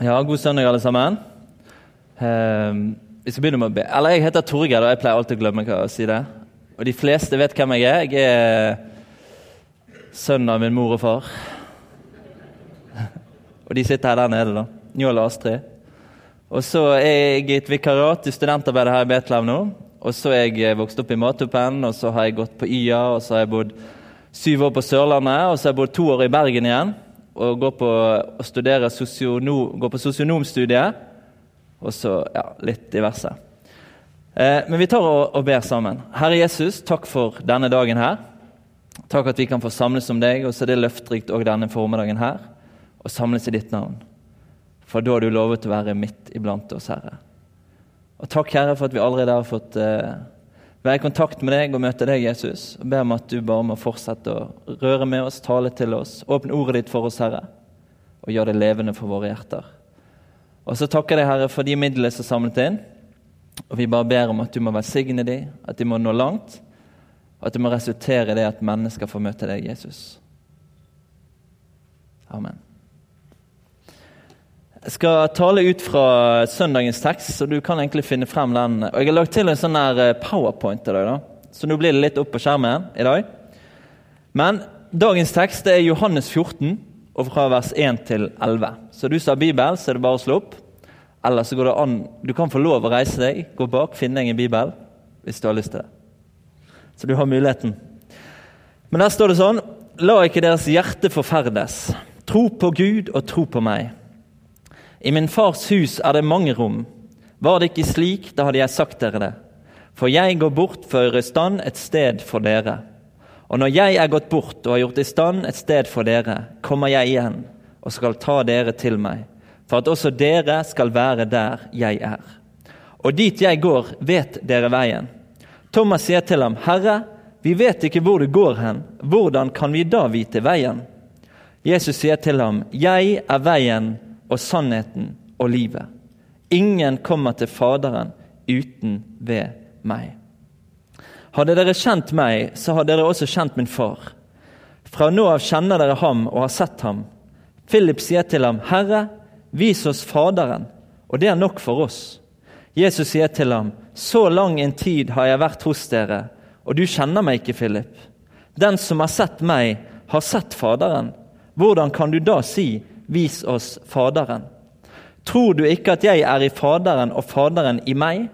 Ja, god søndag, alle sammen. Eh, vi skal begynne med å be. Eller, jeg heter Torgeir, og jeg pleier alltid å glemme hva å si det. Og de fleste vet hvem jeg er. Jeg er sønn av min mor og far. og de sitter her der nede, da. Njål og Astrid. Og så er jeg i et vikariat i studentarbeidet her i Betlehem nå. Og så er jeg vokst opp i Matupen, og så har jeg gått på YA, og så har jeg bodd syv år på Sørlandet, og så har jeg bodd to år i Bergen igjen og går på, og studerer sosionom, går på sosionomstudiet. Og så ja, litt diverse. Eh, men vi tar og, og, ber sammen. Herre Jesus, takk for denne dagen her. Takk at vi kan få samles om deg, og så er det løfterikt òg denne formiddagen her. Og samles i ditt navn. For da har du lovet å være midt iblant oss, Herre. Og takk, Herre, for at vi allerede har fått eh, være i kontakt med deg og møte deg, Jesus. Og ber om at du bare må fortsette å røre med oss, tale til oss. Åpne ordet ditt for oss, Herre, og gjør det levende for våre hjerter. Og så takker jeg deg, Herre, for de midlene som er samlet inn. Og vi bare ber om at du må velsigne dem, at de må nå langt. Og at det må resultere i det at mennesker får møte deg, Jesus. Amen. Jeg skal tale ut fra søndagens tekst, så du kan egentlig finne frem den. Og Jeg har lagt til en sånn her eh, powerpoint til deg, da. så nå blir det litt opp på skjermen i dag. Men dagens tekst er Johannes 14, og fra vers 1 til 11. Så du som har Bibel, så er det bare å slå opp. Eller så går det an Du kan få lov å reise deg, gå bak, finne deg en bibel hvis du har lyst til det. Så du har muligheten. Men der står det sånn La ikke deres hjerte forferdes. Tro på Gud og tro på meg. I min fars hus er det mange rom. Var det ikke slik, da hadde jeg sagt dere det. For jeg går bort for å gjøre i stand et sted for dere. Og når jeg er gått bort og har gjort i stand et sted for dere, kommer jeg igjen og skal ta dere til meg, for at også dere skal være der jeg er. Og dit jeg går, vet dere veien. Thomas sier til ham, Herre, vi vet ikke hvor du går hen, hvordan kan vi da vite veien? Jesus sier til ham, Jeg er veien, og sannheten og livet. Ingen kommer til Faderen uten ved meg. Hadde dere kjent meg, så hadde dere også kjent min far. Fra nå av kjenner dere ham og har sett ham. Philip sier til ham, Herre, vis oss Faderen, og det er nok for oss. Jesus sier til ham, Så lang en tid har jeg vært hos dere, og du kjenner meg ikke, Philip. Den som har sett meg, har sett Faderen. Hvordan kan du da si, vis oss Faderen. Tror du ikke at jeg er i Faderen og Faderen i meg?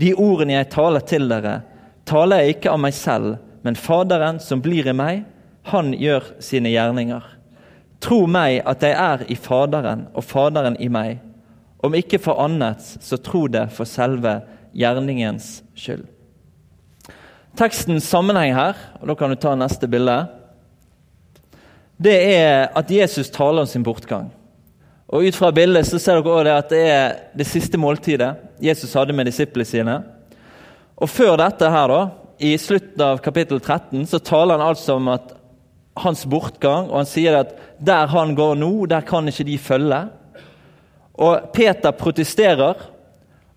De ordene jeg taler til dere, taler jeg ikke av meg selv, men Faderen som blir i meg, han gjør sine gjerninger. Tro meg at jeg er i Faderen og Faderen i meg. Om ikke for annet, så tro det for selve gjerningens skyld. Tekstens sammenheng her, og da kan du ta neste bilde det er at Jesus taler om sin bortgang. Og Ut fra bildet så ser dere også at det er det siste måltidet Jesus hadde med disiplene sine. Og Før dette, her da, i slutten av kapittel 13, så taler han altså om at hans bortgang. og Han sier at der han går nå, der kan ikke de følge. Og Peter protesterer,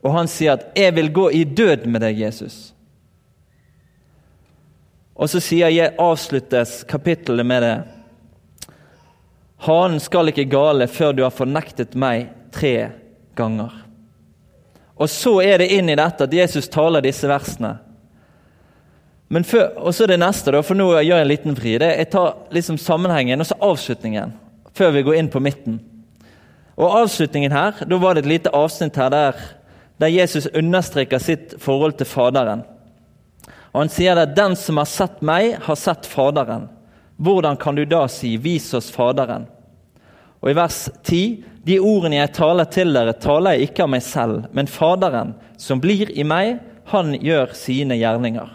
og han sier at 'jeg vil gå i død med deg, Jesus'. Og så sier jeg, avsluttes kapittelet med det. Hanen skal ikke gale før du har fornektet meg tre ganger. Og så er det inn i dette at Jesus taler disse versene. Før, og så er det neste, da, for nå gjør jeg en liten vri. Jeg tar liksom sammenhengen og så avslutningen før vi går inn på midten. Og Avslutningen her, da var det et lite avsnitt her der, der Jesus understreker sitt forhold til Faderen. Og Han sier at 'den som har sett meg, har sett Faderen'. Hvordan kan du da si 'vis oss Faderen'? Og i vers 10.: De ordene jeg taler til dere, taler jeg ikke av meg selv, men Faderen, som blir i meg, han gjør sine gjerninger.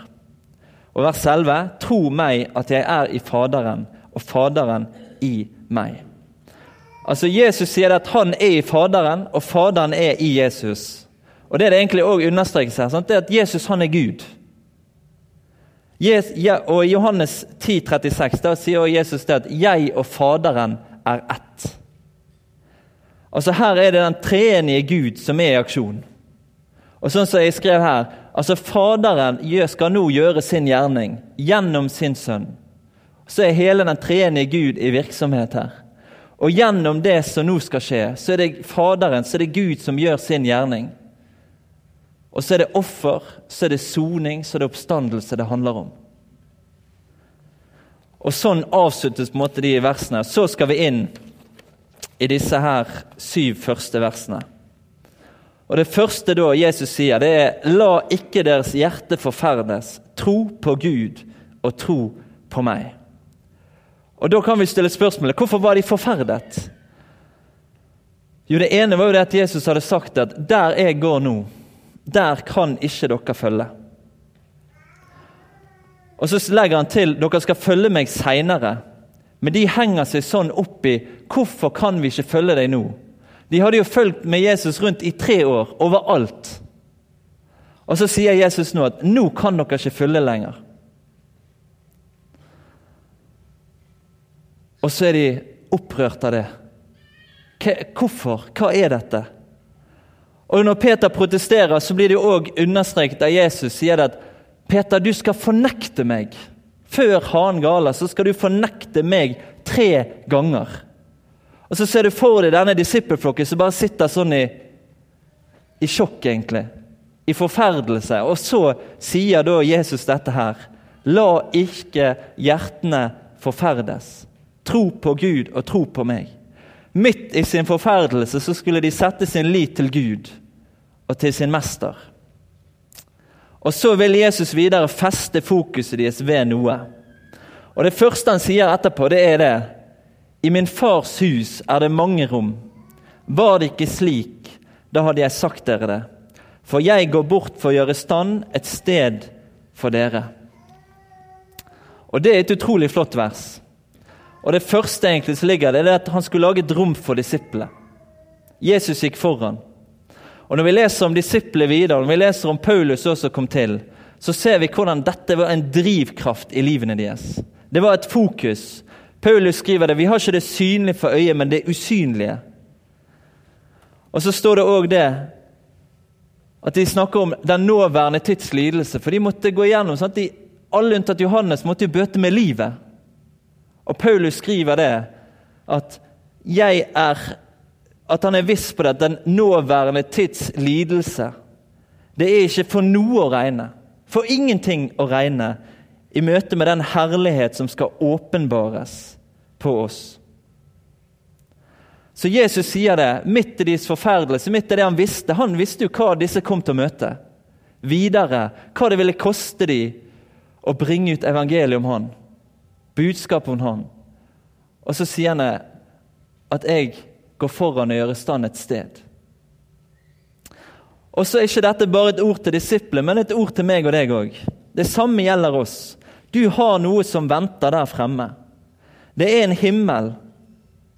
Og vers 11.: Tro meg at jeg er i Faderen, og Faderen i meg. Altså Jesus sier at han er i Faderen, og Faderen er i Jesus. Og Det er det egentlig også understrekes her. Sant? Det er at Jesus han er Gud. Og I Johannes 10, 36, sier Jesus det at 'jeg og Faderen er ett'. Altså Her er det den treenige Gud som er i aksjon. Og sånn som jeg skrev her, altså Faderen skal nå gjøre sin gjerning gjennom sin sønn. Så er hele den treenige Gud i virksomhet her. Og gjennom det som nå skal skje, så er det Faderen, så er det Gud som gjør sin gjerning. Og så er det offer, så er det soning, så er det oppstandelse det handler om. Og Sånn avsluttes på en måte de versene. Så skal vi inn i disse her syv første versene. Og Det første da Jesus sier, det er La ikke deres hjerte forferdes. Tro på Gud og tro på meg. Og Da kan vi stille spørsmålet hvorfor var de forferdet? Jo, Det ene var jo det at Jesus hadde sagt at der jeg går nå, der kan ikke dere følge. Og så legger han til dere skal følge meg seinere. Men de henger seg sånn opp i hvorfor kan vi ikke følge deg nå? De hadde jo fulgt med Jesus rundt i tre år, overalt. Og så sier Jesus nå at nå kan dere ikke følge lenger. Og så er de opprørt av det. Hvorfor? Hva er dette? Og Når Peter protesterer, så blir det jo òg understreket av Jesus sier det at Peter, du skal fornekte meg. Før hanen galer, så skal du fornekte meg tre ganger. Og Så ser du for deg denne disippelflokken som bare sitter sånn i, i sjokk, egentlig. I forferdelse. Og så sier da Jesus dette her. La ikke hjertene forferdes. Tro på Gud og tro på meg. Midt i sin forferdelse så skulle de sette sin lit til Gud og til sin mester. Og Så vil Jesus videre feste fokuset deres ved noe. Og Det første han sier etterpå, det er det. I min fars hus er det mange rom. Var det ikke slik, da hadde jeg sagt dere det. For jeg går bort for å gjøre stand et sted for dere. Og Det er et utrolig flott vers. Og Det første egentlig som ligger det, er at han skulle lage et rom for disiplene. Jesus gikk foran. Og Når vi leser om disiplene videre, når vi leser om Paulus også kom til, så ser vi hvordan dette var en drivkraft i livene deres. Det var et fokus. Paulus skriver det, vi har ikke det synlige for øyet, men det usynlige. Og så står det òg det at de snakker om den nåværende tids lidelse. For de måtte gå igjennom sånn at de, Alle unntatt Johannes måtte jo bøte med livet. Og Paulus skriver det, at jeg er at han er viss på det, at den nåværende tids lidelse det er ikke for noe å regne, for ingenting å regne, i møte med den herlighet som skal åpenbares på oss. Så Jesus sier det midt i deres forferdelse, midt i det han visste. Han visste jo hva disse kom til å møte. Videre, hva det ville koste dem å bringe ut evangeliet om han, budskapet om han. Og så sier han at jeg gå foran og gjøre stand et sted. Og så er ikke dette bare et ord til disiplene, men et ord til meg og deg òg. Det samme gjelder oss. Du har noe som venter der fremme. Det er en himmel,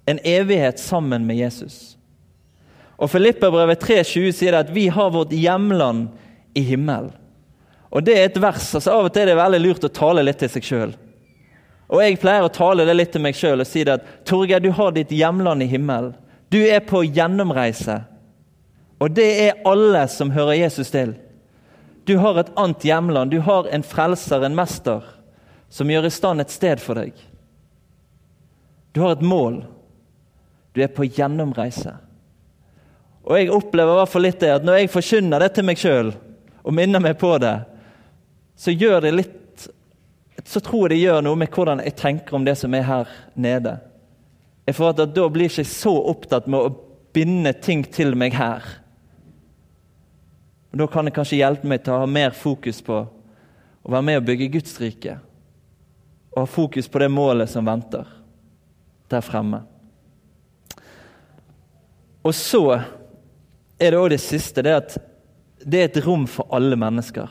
en evighet sammen med Jesus. Og Filipperbrevet 3,20 sier det at vi har vårt hjemland i himmelen. Og det er et vers. altså Av og til er det veldig lurt å tale litt til seg sjøl. Og jeg pleier å tale det litt til meg sjøl og si det at Torgeir, du har ditt hjemland i himmelen. Du er på gjennomreise. Og det er alle som hører Jesus til. Du har et annet hjemland. Du har en frelser, en mester, som gjør i stand et sted for deg. Du har et mål. Du er på gjennomreise. Og jeg opplever i hvert fall litt det at når jeg forkynner det til meg sjøl og minner meg på det, så gjør det litt så tror jeg det gjør noe med hvordan jeg tenker om det som er her nede er for at da blir ikke så opptatt med å binde ting til meg her. Og Da kan det kanskje hjelpe meg til å ha mer fokus på å være med og bygge Guds rike. Og ha fokus på det målet som venter der fremme. Og så er det òg det siste, det at det er et rom for alle mennesker.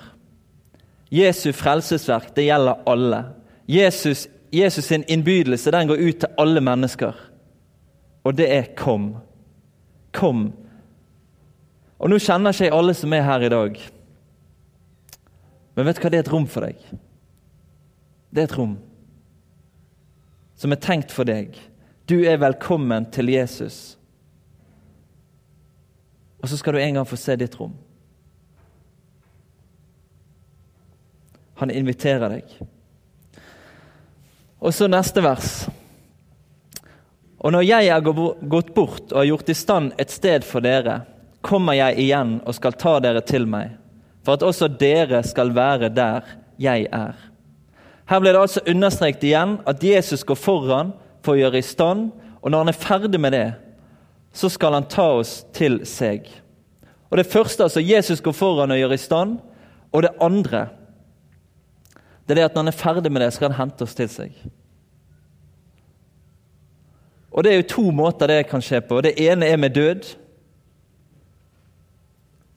Jesu frelsesverk det gjelder alle. Jesus Jesus sin innbydelse den går ut til alle mennesker. Og det er 'kom'. Kom. Og Nå kjenner ikke jeg alle som er her i dag. Men vet du hva? Det er et rom for deg. Det er et rom som er tenkt for deg. Du er velkommen til Jesus. Og så skal du en gang få se ditt rom. Han inviterer deg. Og så neste vers. Og når jeg er gått bort og har gjort i stand et sted for dere, kommer jeg igjen og skal ta dere til meg, for at også dere skal være der jeg er. Her ble det altså understreket igjen at Jesus går foran for å gjøre i stand, og når han er ferdig med det, så skal han ta oss til seg. Og Det første, altså Jesus går foran og gjør i stand, og det andre det er det at når han er ferdig med det, skal han hente oss til seg. Og Det er jo to måter det kan skje på. Det ene er med død.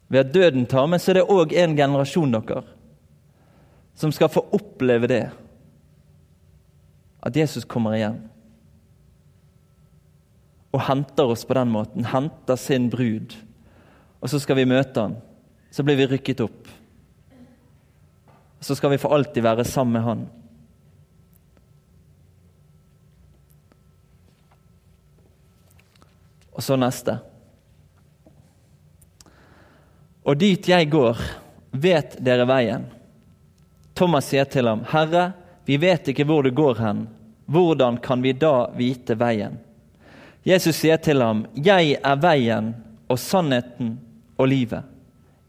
Ved at døden tar, men så er det òg en generasjon dere som skal få oppleve det. At Jesus kommer igjen. Og henter oss på den måten. Henter sin brud. Og så skal vi møte han. Så blir vi rykket opp. Så skal vi for alltid være sammen med han. Og så neste. Og dit jeg går, vet dere veien. Thomas sier til ham, Herre, vi vet ikke hvor du går hen. Hvordan kan vi da vite veien? Jesus sier til ham, Jeg er veien og sannheten og livet.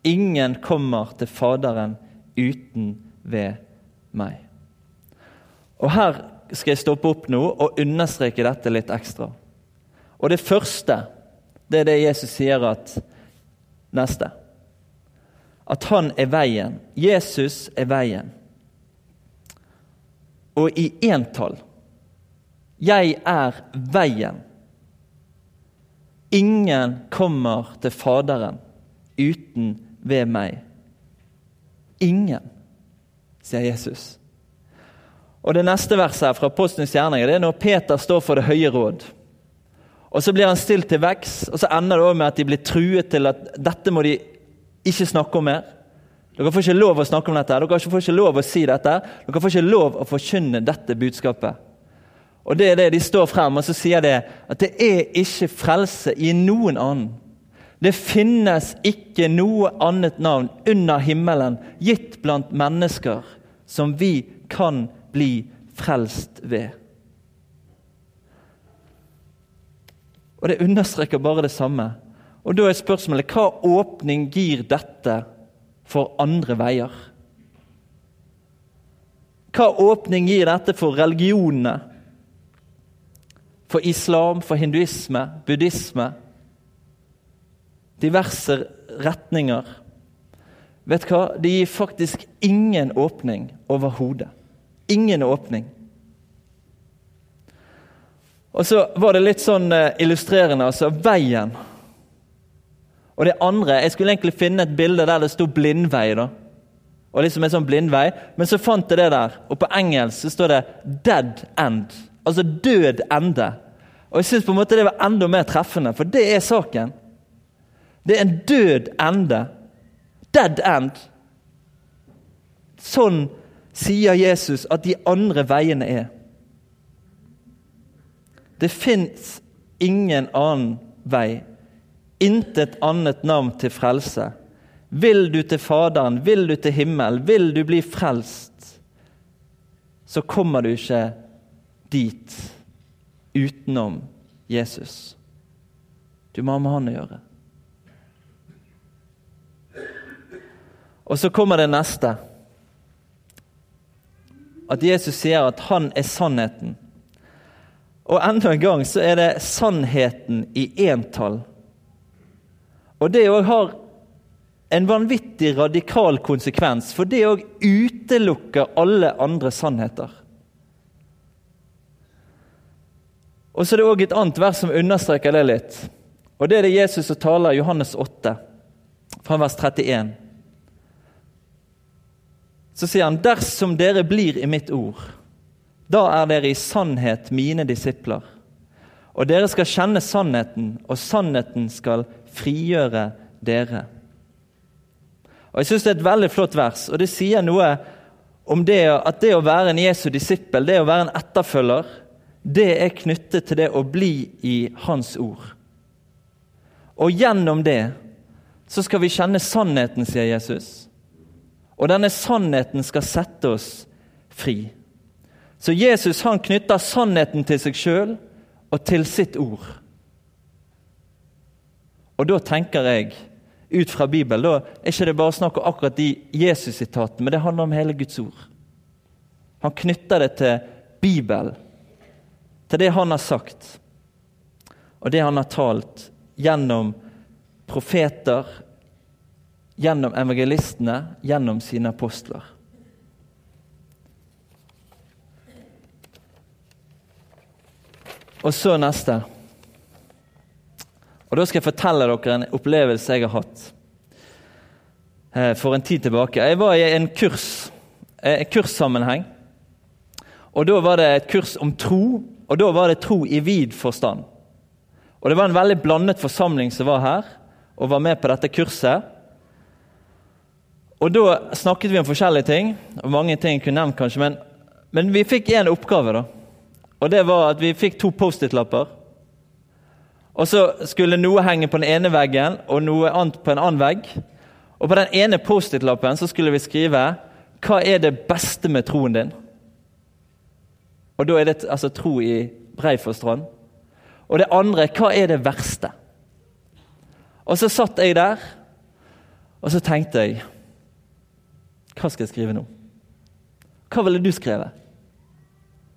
Ingen kommer til Faderen uten ved meg. Og Her skal jeg stoppe opp nå og understreke dette litt ekstra. Og det første, det er det Jesus sier at neste. At han er veien. Jesus er veien. Og i entall. Jeg er veien. Ingen kommer til Faderen uten ved meg. Ingen, sier Jesus. Og Det neste verset fra Postens gjerninger det er når Peter står for Det høye råd. Og Så blir han stilt til veks, og så ender det også med at de blir truet til at dette må de ikke snakke om mer. Dere får ikke lov å snakke om dette, dere får ikke lov å si dette. Dere får ikke lov å forkynne dette budskapet. Og det er det De står frem og så sier det at det er ikke frelse i noen annen. Det finnes ikke noe annet navn under himmelen gitt blant mennesker som vi kan bli frelst ved. Og Det understreker bare det samme. Og Da er spørsmålet hva åpning gir dette for andre veier? Hva åpning gir dette for religionene? For islam, for hinduisme, buddhisme? Diverse retninger. Vet du hva? Det gir faktisk ingen åpning overhodet. Ingen åpning. Og så var det litt sånn eh, illustrerende. altså Veien. Og det andre Jeg skulle egentlig finne et bilde der det sto 'blindvei'. da. Og liksom en sånn blindvei, Men så fant jeg det der, og på engelsk så står det 'dead end'. Altså død ende. Og jeg syns på en måte det var enda mer treffende, for det er saken. Det er en død ende. Dead end. Sånn sier Jesus at de andre veiene er. Det fins ingen annen vei. Intet annet navn til frelse. Vil du til Faderen, vil du til himmel, vil du bli frelst, så kommer du ikke dit utenom Jesus. Du må ha med han å gjøre. Og så kommer det neste. At Jesus sier at han er sannheten. Og enda en gang så er det sannheten i entall. Og det òg har en vanvittig radikal konsekvens, for det òg utelukker alle andre sannheter. Og så er det òg et annet vers som understreker det litt. Og Det er det Jesus som taler Johannes 8, fra vers 31. Så sier han, 'Dersom dere blir i mitt ord' Da er dere i sannhet mine disipler. Og dere skal kjenne sannheten, og sannheten skal frigjøre dere. Og Jeg syns det er et veldig flott vers, og det sier noe om det at det å være en Jesu disippel, det å være en etterfølger, det er knyttet til det å bli i Hans ord. Og gjennom det så skal vi kjenne sannheten, sier Jesus. Og denne sannheten skal sette oss fri. Så Jesus han knytter sannheten til seg sjøl og til sitt ord. Og da tenker jeg, ut fra Bibelen, da er ikke det bare snakk om akkurat de Jesus-sitatene, men det handler om hele Guds ord. Han knytter det til Bibelen, til det han har sagt, og det han har talt gjennom profeter, gjennom evangelistene, gjennom sine apostler. Og så neste. Og Da skal jeg fortelle dere en opplevelse jeg har hatt eh, for en tid tilbake. Jeg var i en kurs, eh, en kurssammenheng. Og Da var det et kurs om tro, og da var det tro i vid forstand. Og Det var en veldig blandet forsamling som var her og var med på dette kurset. Og Da snakket vi om forskjellige ting, og mange ting jeg kunne nevnt kanskje, men, men vi fikk én oppgave. da. Og det var at vi fikk to Post-It-lapper. Og så skulle noe henge på den ene veggen og noe annet på en annen vegg. Og på den ene Post-It-lappen så skulle vi skrive 'Hva er det beste med troen din?' Og da er det altså tro i brei forstand. Og det andre 'Hva er det verste?' Og så satt jeg der, og så tenkte jeg Hva skal jeg skrive nå? Hva ville du skrevet?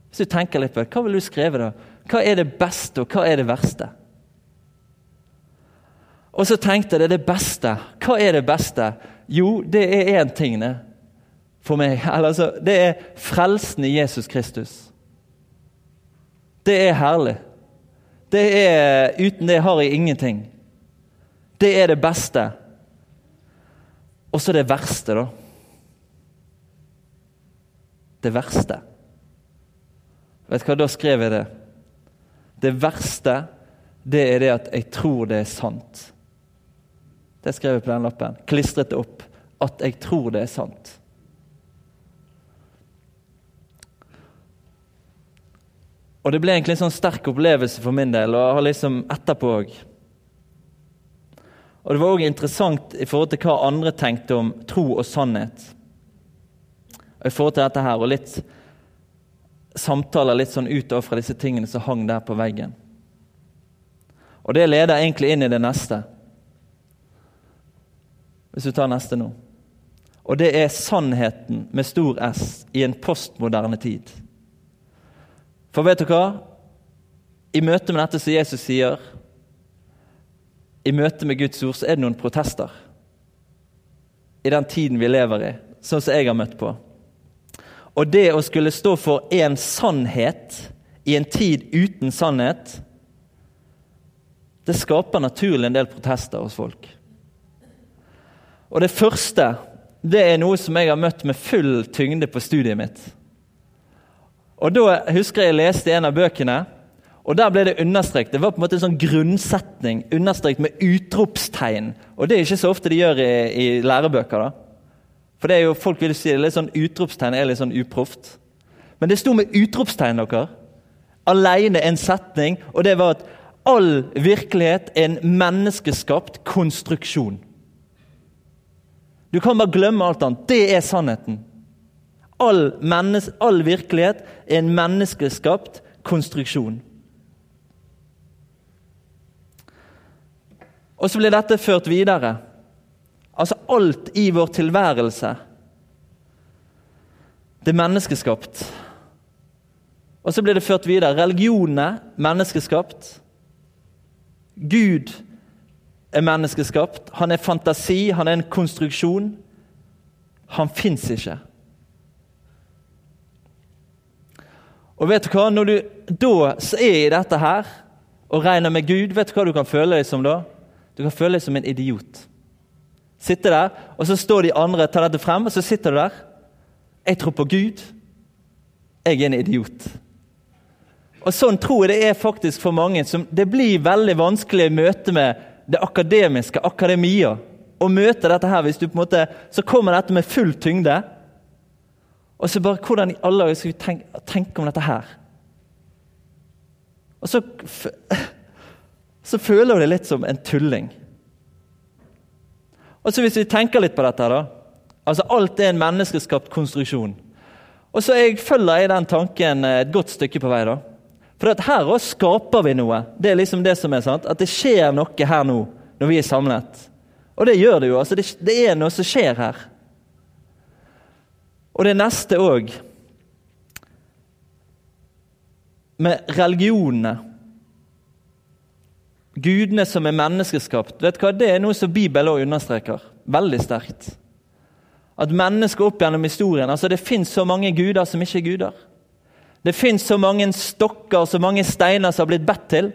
Hvis du tenker litt på det, Hva ville du skrevet da? Hva er det beste, og hva er det verste? Og så tenkte jeg det, det beste. Hva er det beste? Jo, det er én ting det, for meg. Altså, det er frelsen i Jesus Kristus. Det er herlig. Det er, uten det har jeg ingenting. Det er det beste. Og så det verste, da. Det verste. Vet du hva, Da skrev jeg det. Det verste det er det at jeg tror det er sant. Det skrev jeg på den lappen. Klistret det opp. At jeg tror det er sant. Og Det ble egentlig en sånn sterk opplevelse for min del, og jeg har liksom etterpå òg. Og Det var òg interessant i forhold til hva andre tenkte om tro og sannhet. Og i forhold til dette her, og litt samtaler litt sånn utover fra disse tingene som hang der på veggen. Og det leder egentlig inn i det neste. Hvis du tar neste nå. Og det er sannheten med stor S i en postmoderne tid. For vet du hva? I møte med dette som Jesus sier, i møte med Guds ord, så er det noen protester. I den tiden vi lever i, sånn som jeg har møtt på. Og det å skulle stå for én sannhet i en tid uten sannhet, det skaper naturlig en del protester hos folk. Og det første det er noe som jeg har møtt med full tyngde på studiet mitt. Og Da husker jeg jeg leste en av bøkene, og der ble det understreket. Det var på en måte en sånn grunnsetning understreket med utropstegn. Og Det er ikke så ofte de gjør i, i lærebøker. da. For det er jo, folk vil si det litt sånn utropstegn er litt sånn uproft. Men det sto med utropstegn, dere. Alene en setning, og det var at all virkelighet er en menneskeskapt konstruksjon. Du kan bare glemme alt annet. Det er sannheten. All, menneske, all virkelighet er en menneskeskapt konstruksjon. Og så blir dette ført videre. Altså alt i vår tilværelse. Det er menneskeskapt. Og så blir det ført videre. Religionene menneskeskapt. Gud er menneskeskapt. Han er fantasi, han er en konstruksjon. Han fins ikke. Og vet du hva? Når du da er i dette her og regner med Gud, vet du hva du kan føle deg som da? Du kan føle deg som en idiot. Sitte der, og så står de andre tar dette frem, og så sitter du der. Jeg tror på Gud. Jeg er en idiot. Og Sånn tror jeg det er faktisk for mange. som Det blir veldig vanskelig i møte med det akademiske, akademia. Å møte dette her, hvis du på en måte, Så kommer dette med full tyngde. Og så bare Hvordan i alle dager skal vi tenke, tenke, om dette her? Og så, så føler du deg litt som en tulling. Og så Hvis vi tenker litt på dette da, altså Alt er en menneskeskapt konstruksjon. Og så jeg følger jeg den tanken et godt stykke på vei. da. For at her òg skaper vi noe. Det er liksom det som er sant. At det skjer noe her nå, når vi er samlet. Og det gjør det jo. altså Det, det er noe som skjer her. Og det neste òg Med religionene. Gudene som er menneskeskapt. Vet du hva? Det er noe som Bibelen også understreker veldig sterkt. At mennesker opp gjennom historien altså Det fins så mange guder som ikke er guder. Det fins så mange stokker så mange steiner som har blitt bedt til.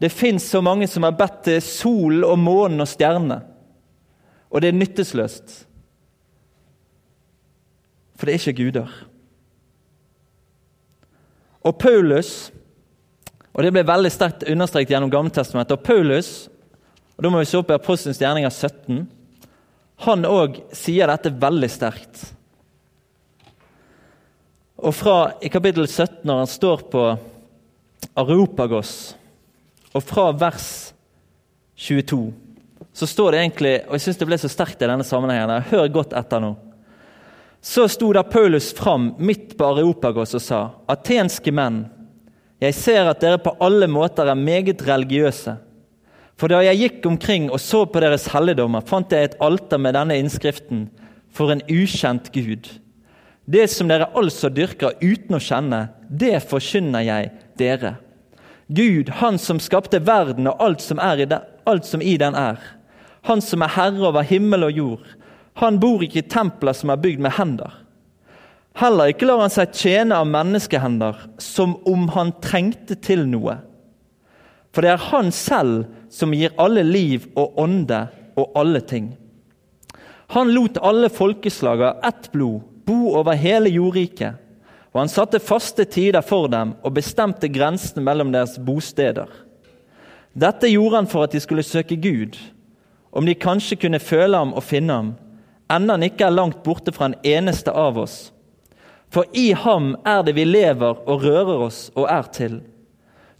Det fins så mange som har bedt til solen og månen og stjernene. Og det er nyttesløst. For det er ikke guder. Og Paulus og Det ble veldig sterkt understreket gjennom Gammeltestamentet. Og Paulus og da må vi se opp i Apostelens gjerninger 17 han òg sier dette veldig sterkt. Og fra i kapittel 17, når han står på Areopagos, og fra vers 22, så står det egentlig Og jeg syns det ble så sterkt i denne sammenhengen. Hør godt etter nå. Så sto da Paulus fram midt på Areopagos og sa.: Atenske menn, jeg ser at dere på alle måter er meget religiøse. For da jeg gikk omkring og så på deres helligdommer, fant jeg et alter med denne innskriften for en ukjent Gud. Det som dere altså dyrker uten å kjenne, det forkynner jeg dere. Gud, Han som skapte verden og alt som, i den, alt som i den er. Han som er herre over himmel og jord. Han bor ikke i templer som er bygd med hender. Heller ikke lar han seg tjene av menneskehender som om han trengte til noe. For det er Han selv som gir alle liv og ånde og alle ting. Han lot alle folkeslag av ett blod bo over hele jordriket, og han satte faste tider for dem og bestemte grensene mellom deres bosteder. Dette gjorde han for at de skulle søke Gud, om de kanskje kunne føle ham og finne ham, enda han ikke er langt borte fra en eneste av oss. For i ham er det vi lever og rører oss og er til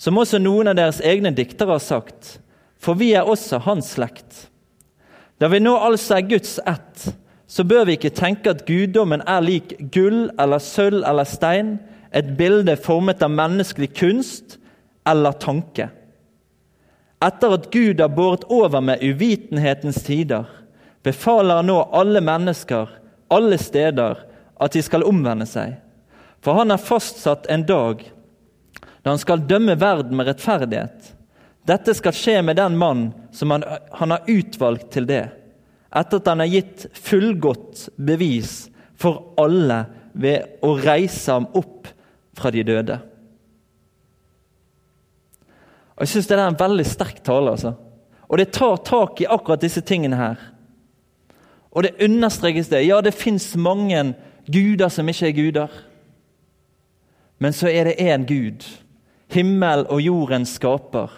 som også noen av deres egne diktere har sagt, for vi er også hans slekt. Da vi nå altså er Guds ett, så bør vi ikke tenke at guddommen er lik gull eller sølv eller stein, et bilde formet av menneskelig kunst eller tanke. Etter at Gud har båret over med uvitenhetens tider, befaler han nå alle mennesker, alle steder, at de skal omvende seg. For han har fastsatt en dag da han skal dømme verden med rettferdighet. Dette skal skje med den mann som han, han har utvalgt til det, etter at han har gitt fullgodt bevis for alle ved å reise ham opp fra de døde. Og Jeg syns det er en veldig sterk tale. altså. Og det tar tak i akkurat disse tingene her. Og det understrekes det. Ja, det fins mange guder som ikke er guder. Men så er det én Gud himmel og jordens skaper,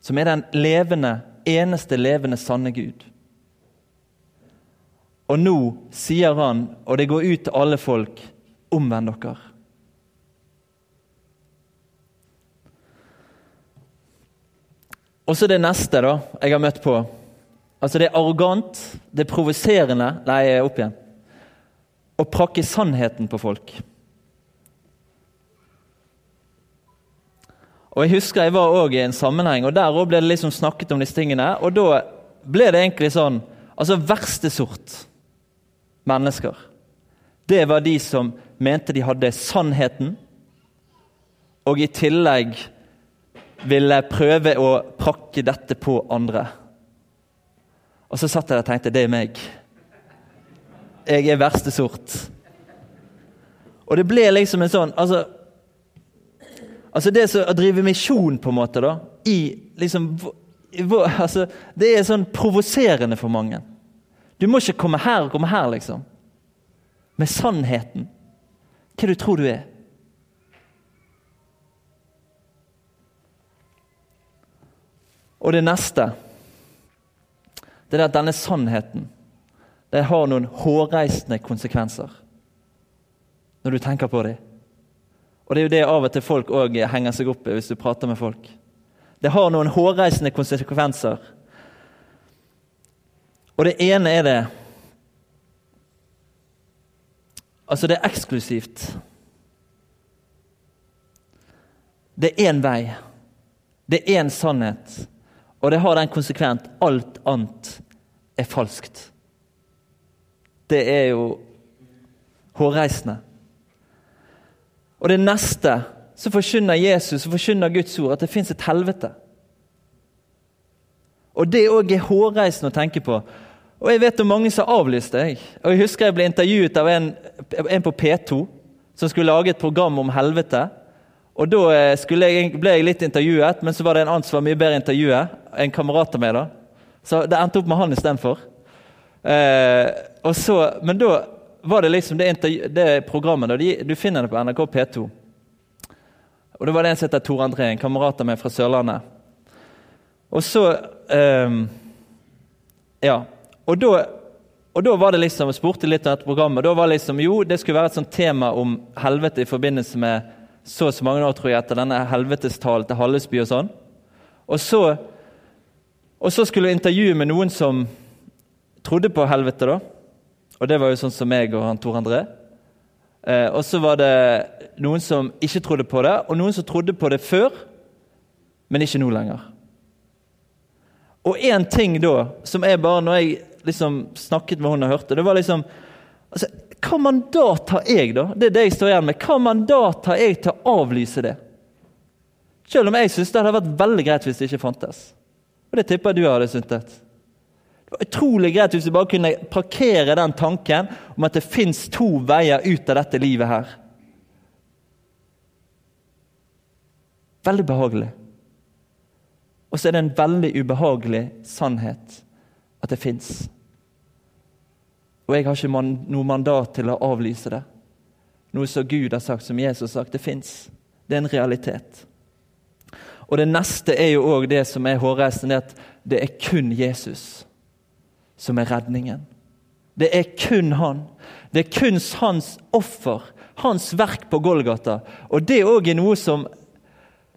som er den levende, eneste levende, sanne Gud. Og nå sier han, og det går ut til alle folk, omvend dere. Og så det neste da, jeg har møtt på. Altså Det er arrogant, det er provoserende Nei, opp igjen. Å prakke sannheten på folk. Og Jeg husker jeg var også i en sammenheng, og der ble det liksom snakket om disse tingene. Og da ble det egentlig sånn Altså verste sort mennesker. Det var de som mente de hadde sannheten, og i tillegg ville prøve å prakke dette på andre. Og så satt jeg der og tenkte det er meg. Jeg er verste sort. Og det ble liksom en sånn altså Altså Det å drive misjon, på en måte, da, i liksom altså, Det er sånn provoserende for mange. Du må ikke komme her og komme her, liksom. Med sannheten. Hva du tror du er. Og det neste det er at denne sannheten det har noen hårreisende konsekvenser. Når du tenker på dem. Og det er jo det av og til folk òg henger seg opp i hvis du prater med folk. Det har noen hårreisende konsekvenser. Og det ene er det Altså, det er eksklusivt. Det er én vei. Det er én sannhet. Og det har den konsekvent alt annet er falskt. Det er jo hårreisende. Og det neste så forkynner Jesus og forkynner Guds ord at det fins et helvete. Og Det òg er hårreisende å tenke på. Og Jeg vet om mange som har avlyst det. Og Jeg husker jeg ble intervjuet av en, en på P2 som skulle lage et program om helvete. Og Da eh, jeg, ble jeg litt intervjuet, men så var det en annen som var mye bedre intervjuet. En kamerat av meg. da. Så det endte opp med han istedenfor. Eh, men da var det liksom det, det programmet. og de, du finner det på NRK P2. Og Det var det en som heter Tor André, en kamerat av meg fra Sørlandet. Og så eh, Ja. Og da, og da var det liksom, jeg spurte litt om dette programmet. Da var det liksom, Jo, det skulle være et sånt tema om helvete i forbindelse med så og så mange år tror jeg, etter denne helvetestalen til Hallesby og sånn. Og så, og så skulle jeg intervjue med noen som trodde på helvete, da. Og det var jo sånn som meg og han Tor André. Eh, og så var det noen som ikke trodde på det, og noen som trodde på det før, men ikke nå lenger. Og én ting da, som er bare når jeg liksom snakket med hun og hørte, det var liksom altså, Hva mandat har jeg, da? Det er det jeg står igjen med. Hva mandat har jeg til å avlyse det? Selv om jeg syns det hadde vært veldig greit hvis det ikke fantes. Og det tipper jeg du hadde syntes. Utrolig greit hvis vi bare kunne parkere den tanken om at det fins to veier ut av dette livet her. Veldig behagelig. Og så er det en veldig ubehagelig sannhet at det fins. Og jeg har ikke man, noe mandat til å avlyse det. Noe som Gud har sagt, som Jesus har sagt. Det fins. Det er en realitet. Og det neste er jo òg det som er hårreisende, at det er kun Jesus som er redningen. Det er kun han. Det er kun hans offer, hans verk på Golgata. Og det òg er noe som,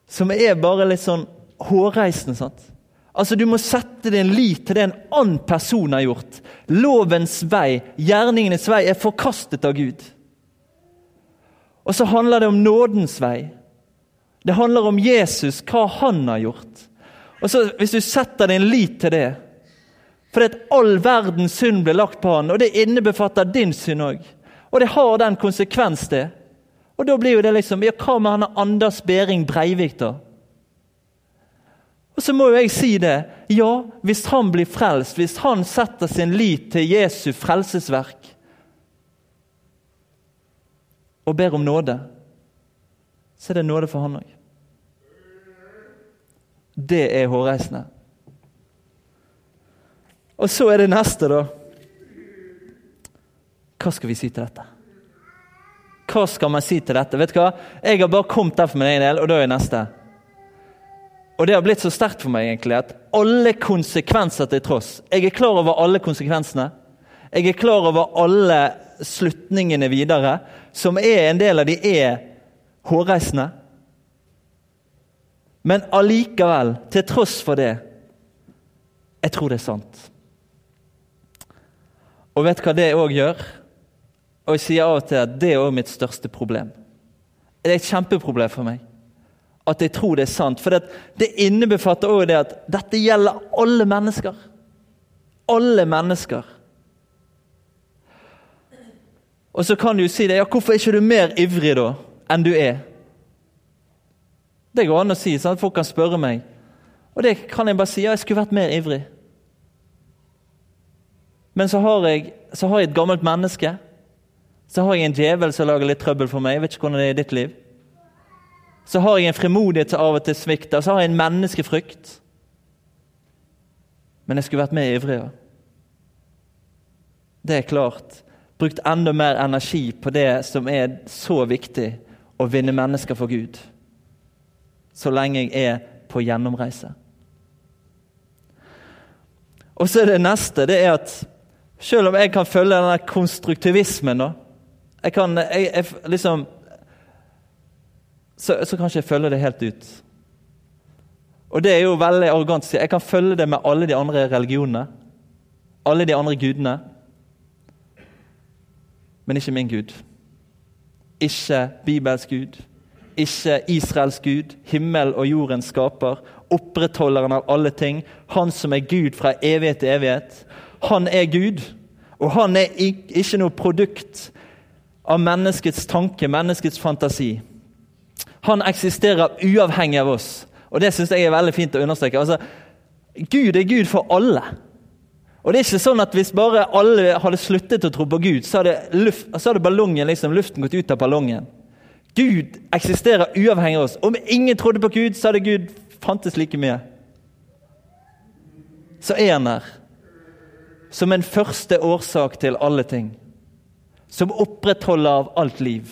som er bare litt sånn hårreisende. sant? Altså, Du må sette din lit til det en annen person har gjort. Lovens vei, gjerningenes vei, er forkastet av Gud. Og så handler det om nådens vei. Det handler om Jesus, hva han har gjort. Og så Hvis du setter din lit til det Fordi at all verdens synd blir lagt på han, og det innebefatter din synd òg. Og det har den konsekvens, det. Og da blir jo det liksom Ja, hva med han Anders Behring Breivik, da? Og så må jo jeg si det. Ja, hvis han blir frelst, hvis han setter sin lit til Jesu frelsesverk og ber om nåde, så er det nåde for han òg. Det er hårreisende. Og så er det neste, da. Hva skal vi si til dette? Hva skal man si til dette? Vet du hva? Jeg har bare kommet der for min egen del, og da er jeg neste. Og det har blitt så sterkt for meg egentlig at alle konsekvenser til tross Jeg er klar over alle konsekvensene. Jeg er klar over alle slutningene videre, som er en del av de er hårreisende. Men allikevel, til tross for det, jeg tror det er sant. Og vet du hva det òg gjør? Og jeg sier av og til at det er òg mitt største problem. Det er et kjempeproblem for meg at jeg tror det er sant. For det, det innebefatter også det at dette gjelder alle mennesker. Alle mennesker. Og så kan du jo si det, ja, hvorfor er ikke du mer ivrig da enn du er? Det går an å si. sånn at Folk kan spørre meg. Og det kan jeg bare si. Ja, jeg skulle vært mer ivrig. Men så har jeg, så har jeg et gammelt menneske. Så har jeg en djevel som lager litt trøbbel for meg. Jeg vet ikke hvordan det er i ditt liv. Så har jeg en frimodighet som av og til svikter, så har jeg en menneskefrykt. Men jeg skulle vært mer ivrig. Det er klart. Brukt enda mer energi på det som er så viktig, å vinne mennesker for Gud. Så lenge jeg er på gjennomreise. Og så er det neste det er at selv om jeg kan følge denne konstruktivismen da, jeg kan jeg, jeg, liksom så, så kan ikke jeg følge det helt ut. Og det er jo veldig arrogant. Jeg kan følge det med alle de andre religionene. Alle de andre gudene. Men ikke min Gud. Ikke Bibels Gud. ikke Israels Gud, himmel og jordens skaper, opprettholderen av alle ting, han som er Gud fra evighet til evighet. Han er Gud, og han er ikke noe produkt av menneskets tanke, menneskets fantasi. Han eksisterer uavhengig av oss, og det syns jeg er veldig fint å understreke. Altså, Gud er Gud for alle. Og det er ikke sånn at Hvis bare alle hadde sluttet å tro på Gud, så hadde, luft, så hadde ballongen, liksom, luften gått ut av ballongen. Gud eksisterer uavhengig av oss. Om ingen trodde på Gud, så hadde Gud fantes like mye. Så er han der som en første årsak til alle ting. Som opprettholder av alt liv.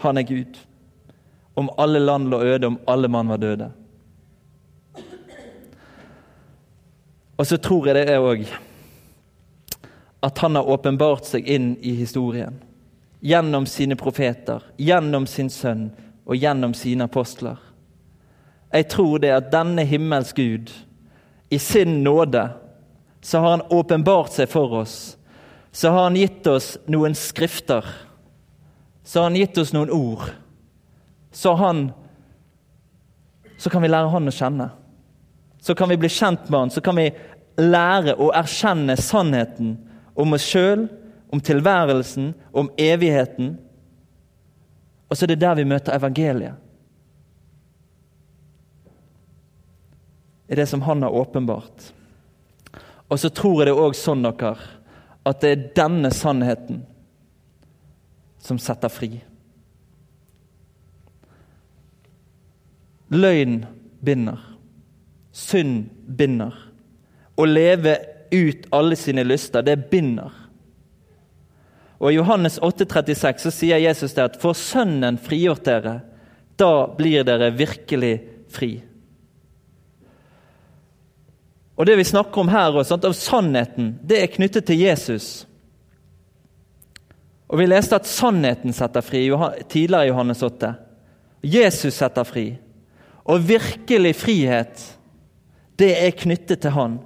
Han er Gud. Om alle land lå øde, om alle mann var døde. Og så tror jeg det er òg at han har åpenbart seg inn i historien. Gjennom sine profeter, gjennom sin sønn og gjennom sine apostler. Jeg tror det at denne himmels Gud, i sin nåde, så har han åpenbart seg for oss. Så har han gitt oss noen skrifter. Så har han gitt oss noen ord. Så, han, så kan vi lære han å kjenne. Så kan vi bli kjent med han. Så kan vi lære å erkjenne sannheten om oss sjøl, om tilværelsen, om evigheten. Og så er det der vi møter evangeliet. I det som han har åpenbart. Og så tror jeg det òg sånn dere, at det er denne sannheten som setter fri. Løgn binder. Synd binder. Å leve ut alle sine lyster, det binder. Og I Johannes 8,36 så sier Jesus det at for Sønnen frigjort dere, da blir dere virkelig fri. Og Det vi snakker om her, sant, av sannheten, det er knyttet til Jesus. Og Vi leste at sannheten setter fri tidligere i Johannes 8. Jesus setter fri. Og virkelig frihet, det er knyttet til Han.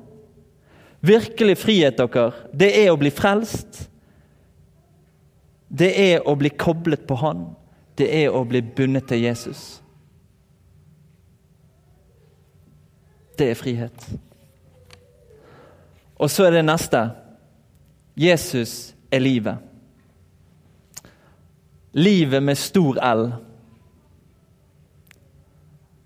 Virkelig frihet, dere, det er å bli frelst. Det er å bli koblet på Han. Det er å bli bundet til Jesus. Det er frihet. Og så er det neste. Jesus er livet. Livet med stor L.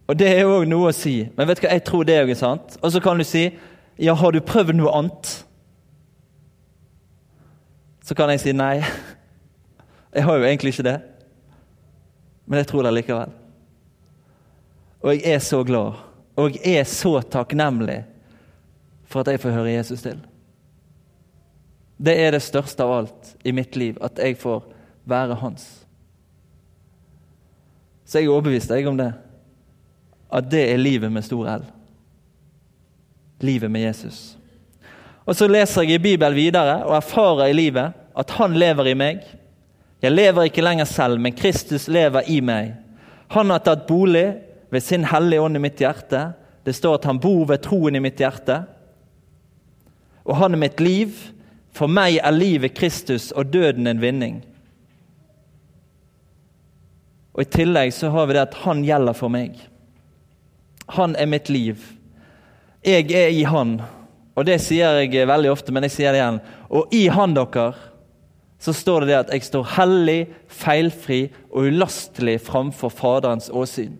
Og Det er òg noe å si, men vet du hva, jeg tror det er sant. Og så kan du si ja, har du prøvd noe annet? Så kan jeg si nei. Jeg har jo egentlig ikke det. Men jeg tror det likevel. Og jeg er så glad, og jeg er så takknemlig for at jeg får høre Jesus til. Det er det største av alt i mitt liv, at jeg får være hans. Så jeg er overbevist jeg om det. At det er livet med stor L livet med Jesus. Og Så leser jeg i Bibelen videre og erfarer i livet at han lever i meg. Jeg lever ikke lenger selv, men Kristus lever i meg. Han har tatt bolig ved sin hellige ånd i mitt hjerte. Det står at han bor ved troen i mitt hjerte. Og han er mitt liv. For meg er livet Kristus og døden en vinning. Og I tillegg så har vi det at han gjelder for meg. Han er mitt liv. Jeg er i Han. Og det sier jeg veldig ofte, men jeg sier det igjen. Og i Han dere så står det det at jeg står hellig, feilfri og ulastelig framfor Faderens åsyn.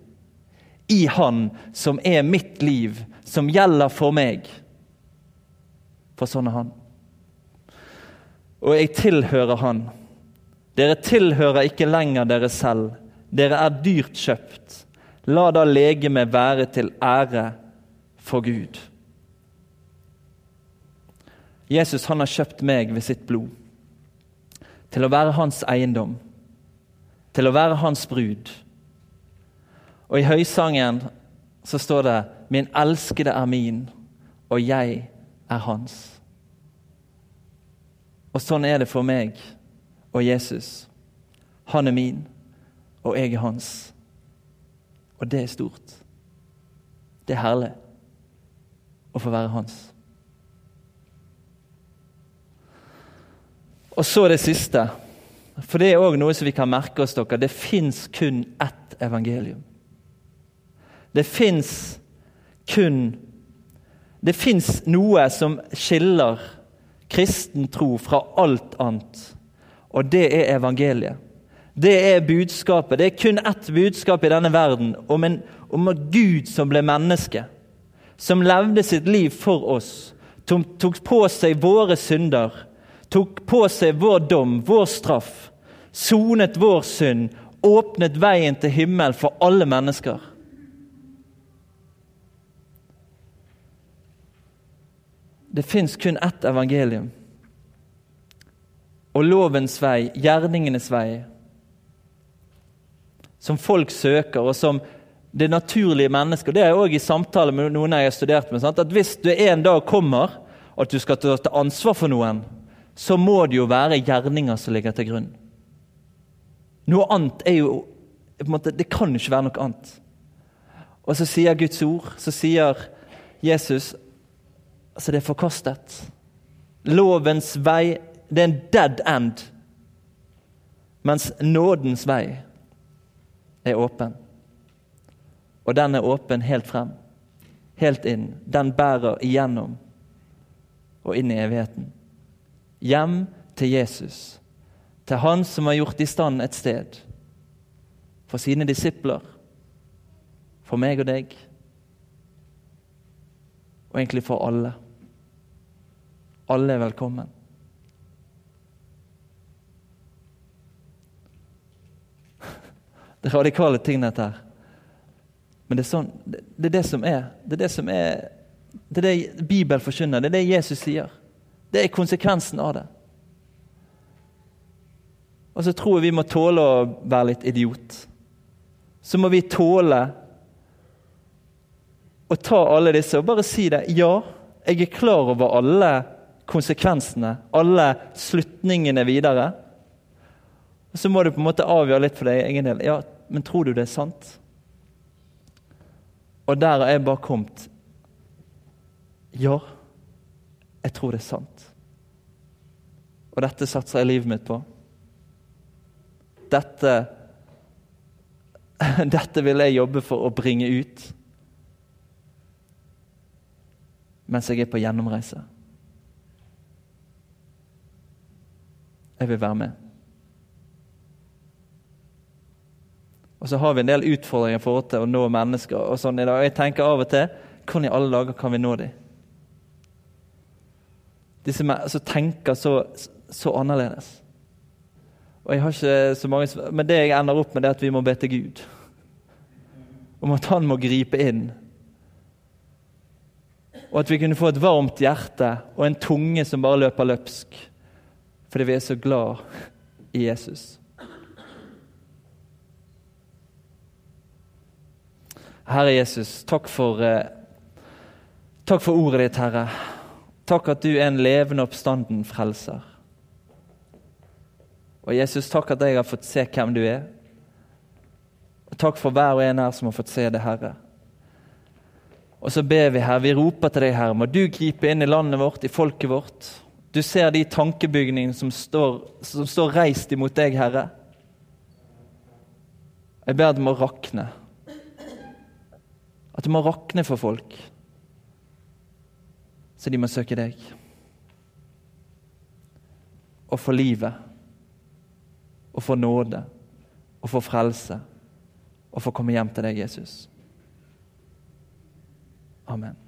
I Han som er mitt liv, som gjelder for meg. For sånn er Han. Og jeg tilhører Han. Dere tilhører ikke lenger dere selv. Dere er dyrt kjøpt. La da legemet være til ære for Gud. Jesus han har kjøpt meg ved sitt blod til å være hans eiendom, til å være hans brud. Og i høysangen så står det 'Min elskede er min, og jeg er hans'. Og sånn er det for meg og Jesus. Han er min, og jeg er hans. Og det er stort. Det er herlig å få være hans. Og så det siste. For det er òg noe som vi kan merke oss. dere. Det fins kun ett evangelium. Det fins kun Det fins noe som skiller kristen tro fra alt annet, og det er evangeliet. Det er budskapet. Det er kun ett budskap i denne verden om, en, om Gud som ble menneske. Som levde sitt liv for oss. Som tok på seg våre synder. Tok på seg vår dom, vår straff. Sonet vår synd. Åpnet veien til himmel for alle mennesker. Det fins kun ett evangelium. Og lovens vei, gjerningenes vei, som folk søker, og som det naturlige mennesket. Det er òg i samtale med noen jeg har studert med. Sant? at Hvis du en dag kommer at du skal ta ansvar for noen, så må det jo være gjerninger som ligger til grunn. Noe annet er jo måte, Det kan jo ikke være noe annet. Og så sier Guds ord, så sier Jesus Altså, det er forkastet. Lovens vei, det er en dead end. Mens nådens vei er åpen. Og den er åpen helt frem. Helt inn. Den bærer igjennom og inn i evigheten. Hjem til Jesus. Til Han som har gjort i stand et sted. For sine disipler. For meg og deg. Og egentlig for alle. Alle er velkommen. Det er radikale ting, dette her. Men det er, sånn, det, er det som er. Det er det som er det er det Bibelen forkynner. Det er det Jesus sier. Det er konsekvensen av det. Og så tror jeg vi må tåle å være litt idiot. Så må vi tåle å ta alle disse og bare si det. Ja, jeg er klar over alle konsekvensene, alle slutningene videre. Og Så må du på en måte avgjøre litt for deg egen del. Ja, men tror du det er sant? Og der har jeg bare kommet. Ja, jeg tror det er sant. Og dette satser jeg livet mitt på. Dette Dette vil jeg jobbe for å bringe ut mens jeg er på gjennomreise. Jeg vil være med. Og så har vi en del utfordringer i forhold til å nå mennesker. og sånn i dag. Jeg tenker av og til hvordan i alle dager kan vi nå dem? De som altså, tenker så, så, annerledes. Og jeg har ikke så mange, Men det jeg ender opp med, det er at vi må be til Gud. Om at han må gripe inn. Og at vi kunne få et varmt hjerte og en tunge som bare løper løpsk fordi vi er så glad i Jesus. Herre Jesus, takk for, eh, takk for ordet ditt, Herre. Takk at du er en levende oppstanden frelser. Og Jesus, takk at jeg har fått se hvem du er. Og takk for hver og en her som har fått se det, Herre. Og så ber vi, Herre, vi roper til deg, Herre, må du gripe inn i landet vårt, i folket vårt. Du ser de tankebygningene som står, som står reist imot deg, Herre. Jeg ber det må rakne. At det må rakne for folk, så de må søke deg. Og for livet. Og for nåde. Og for frelse. Og for å komme hjem til deg, Jesus. Amen.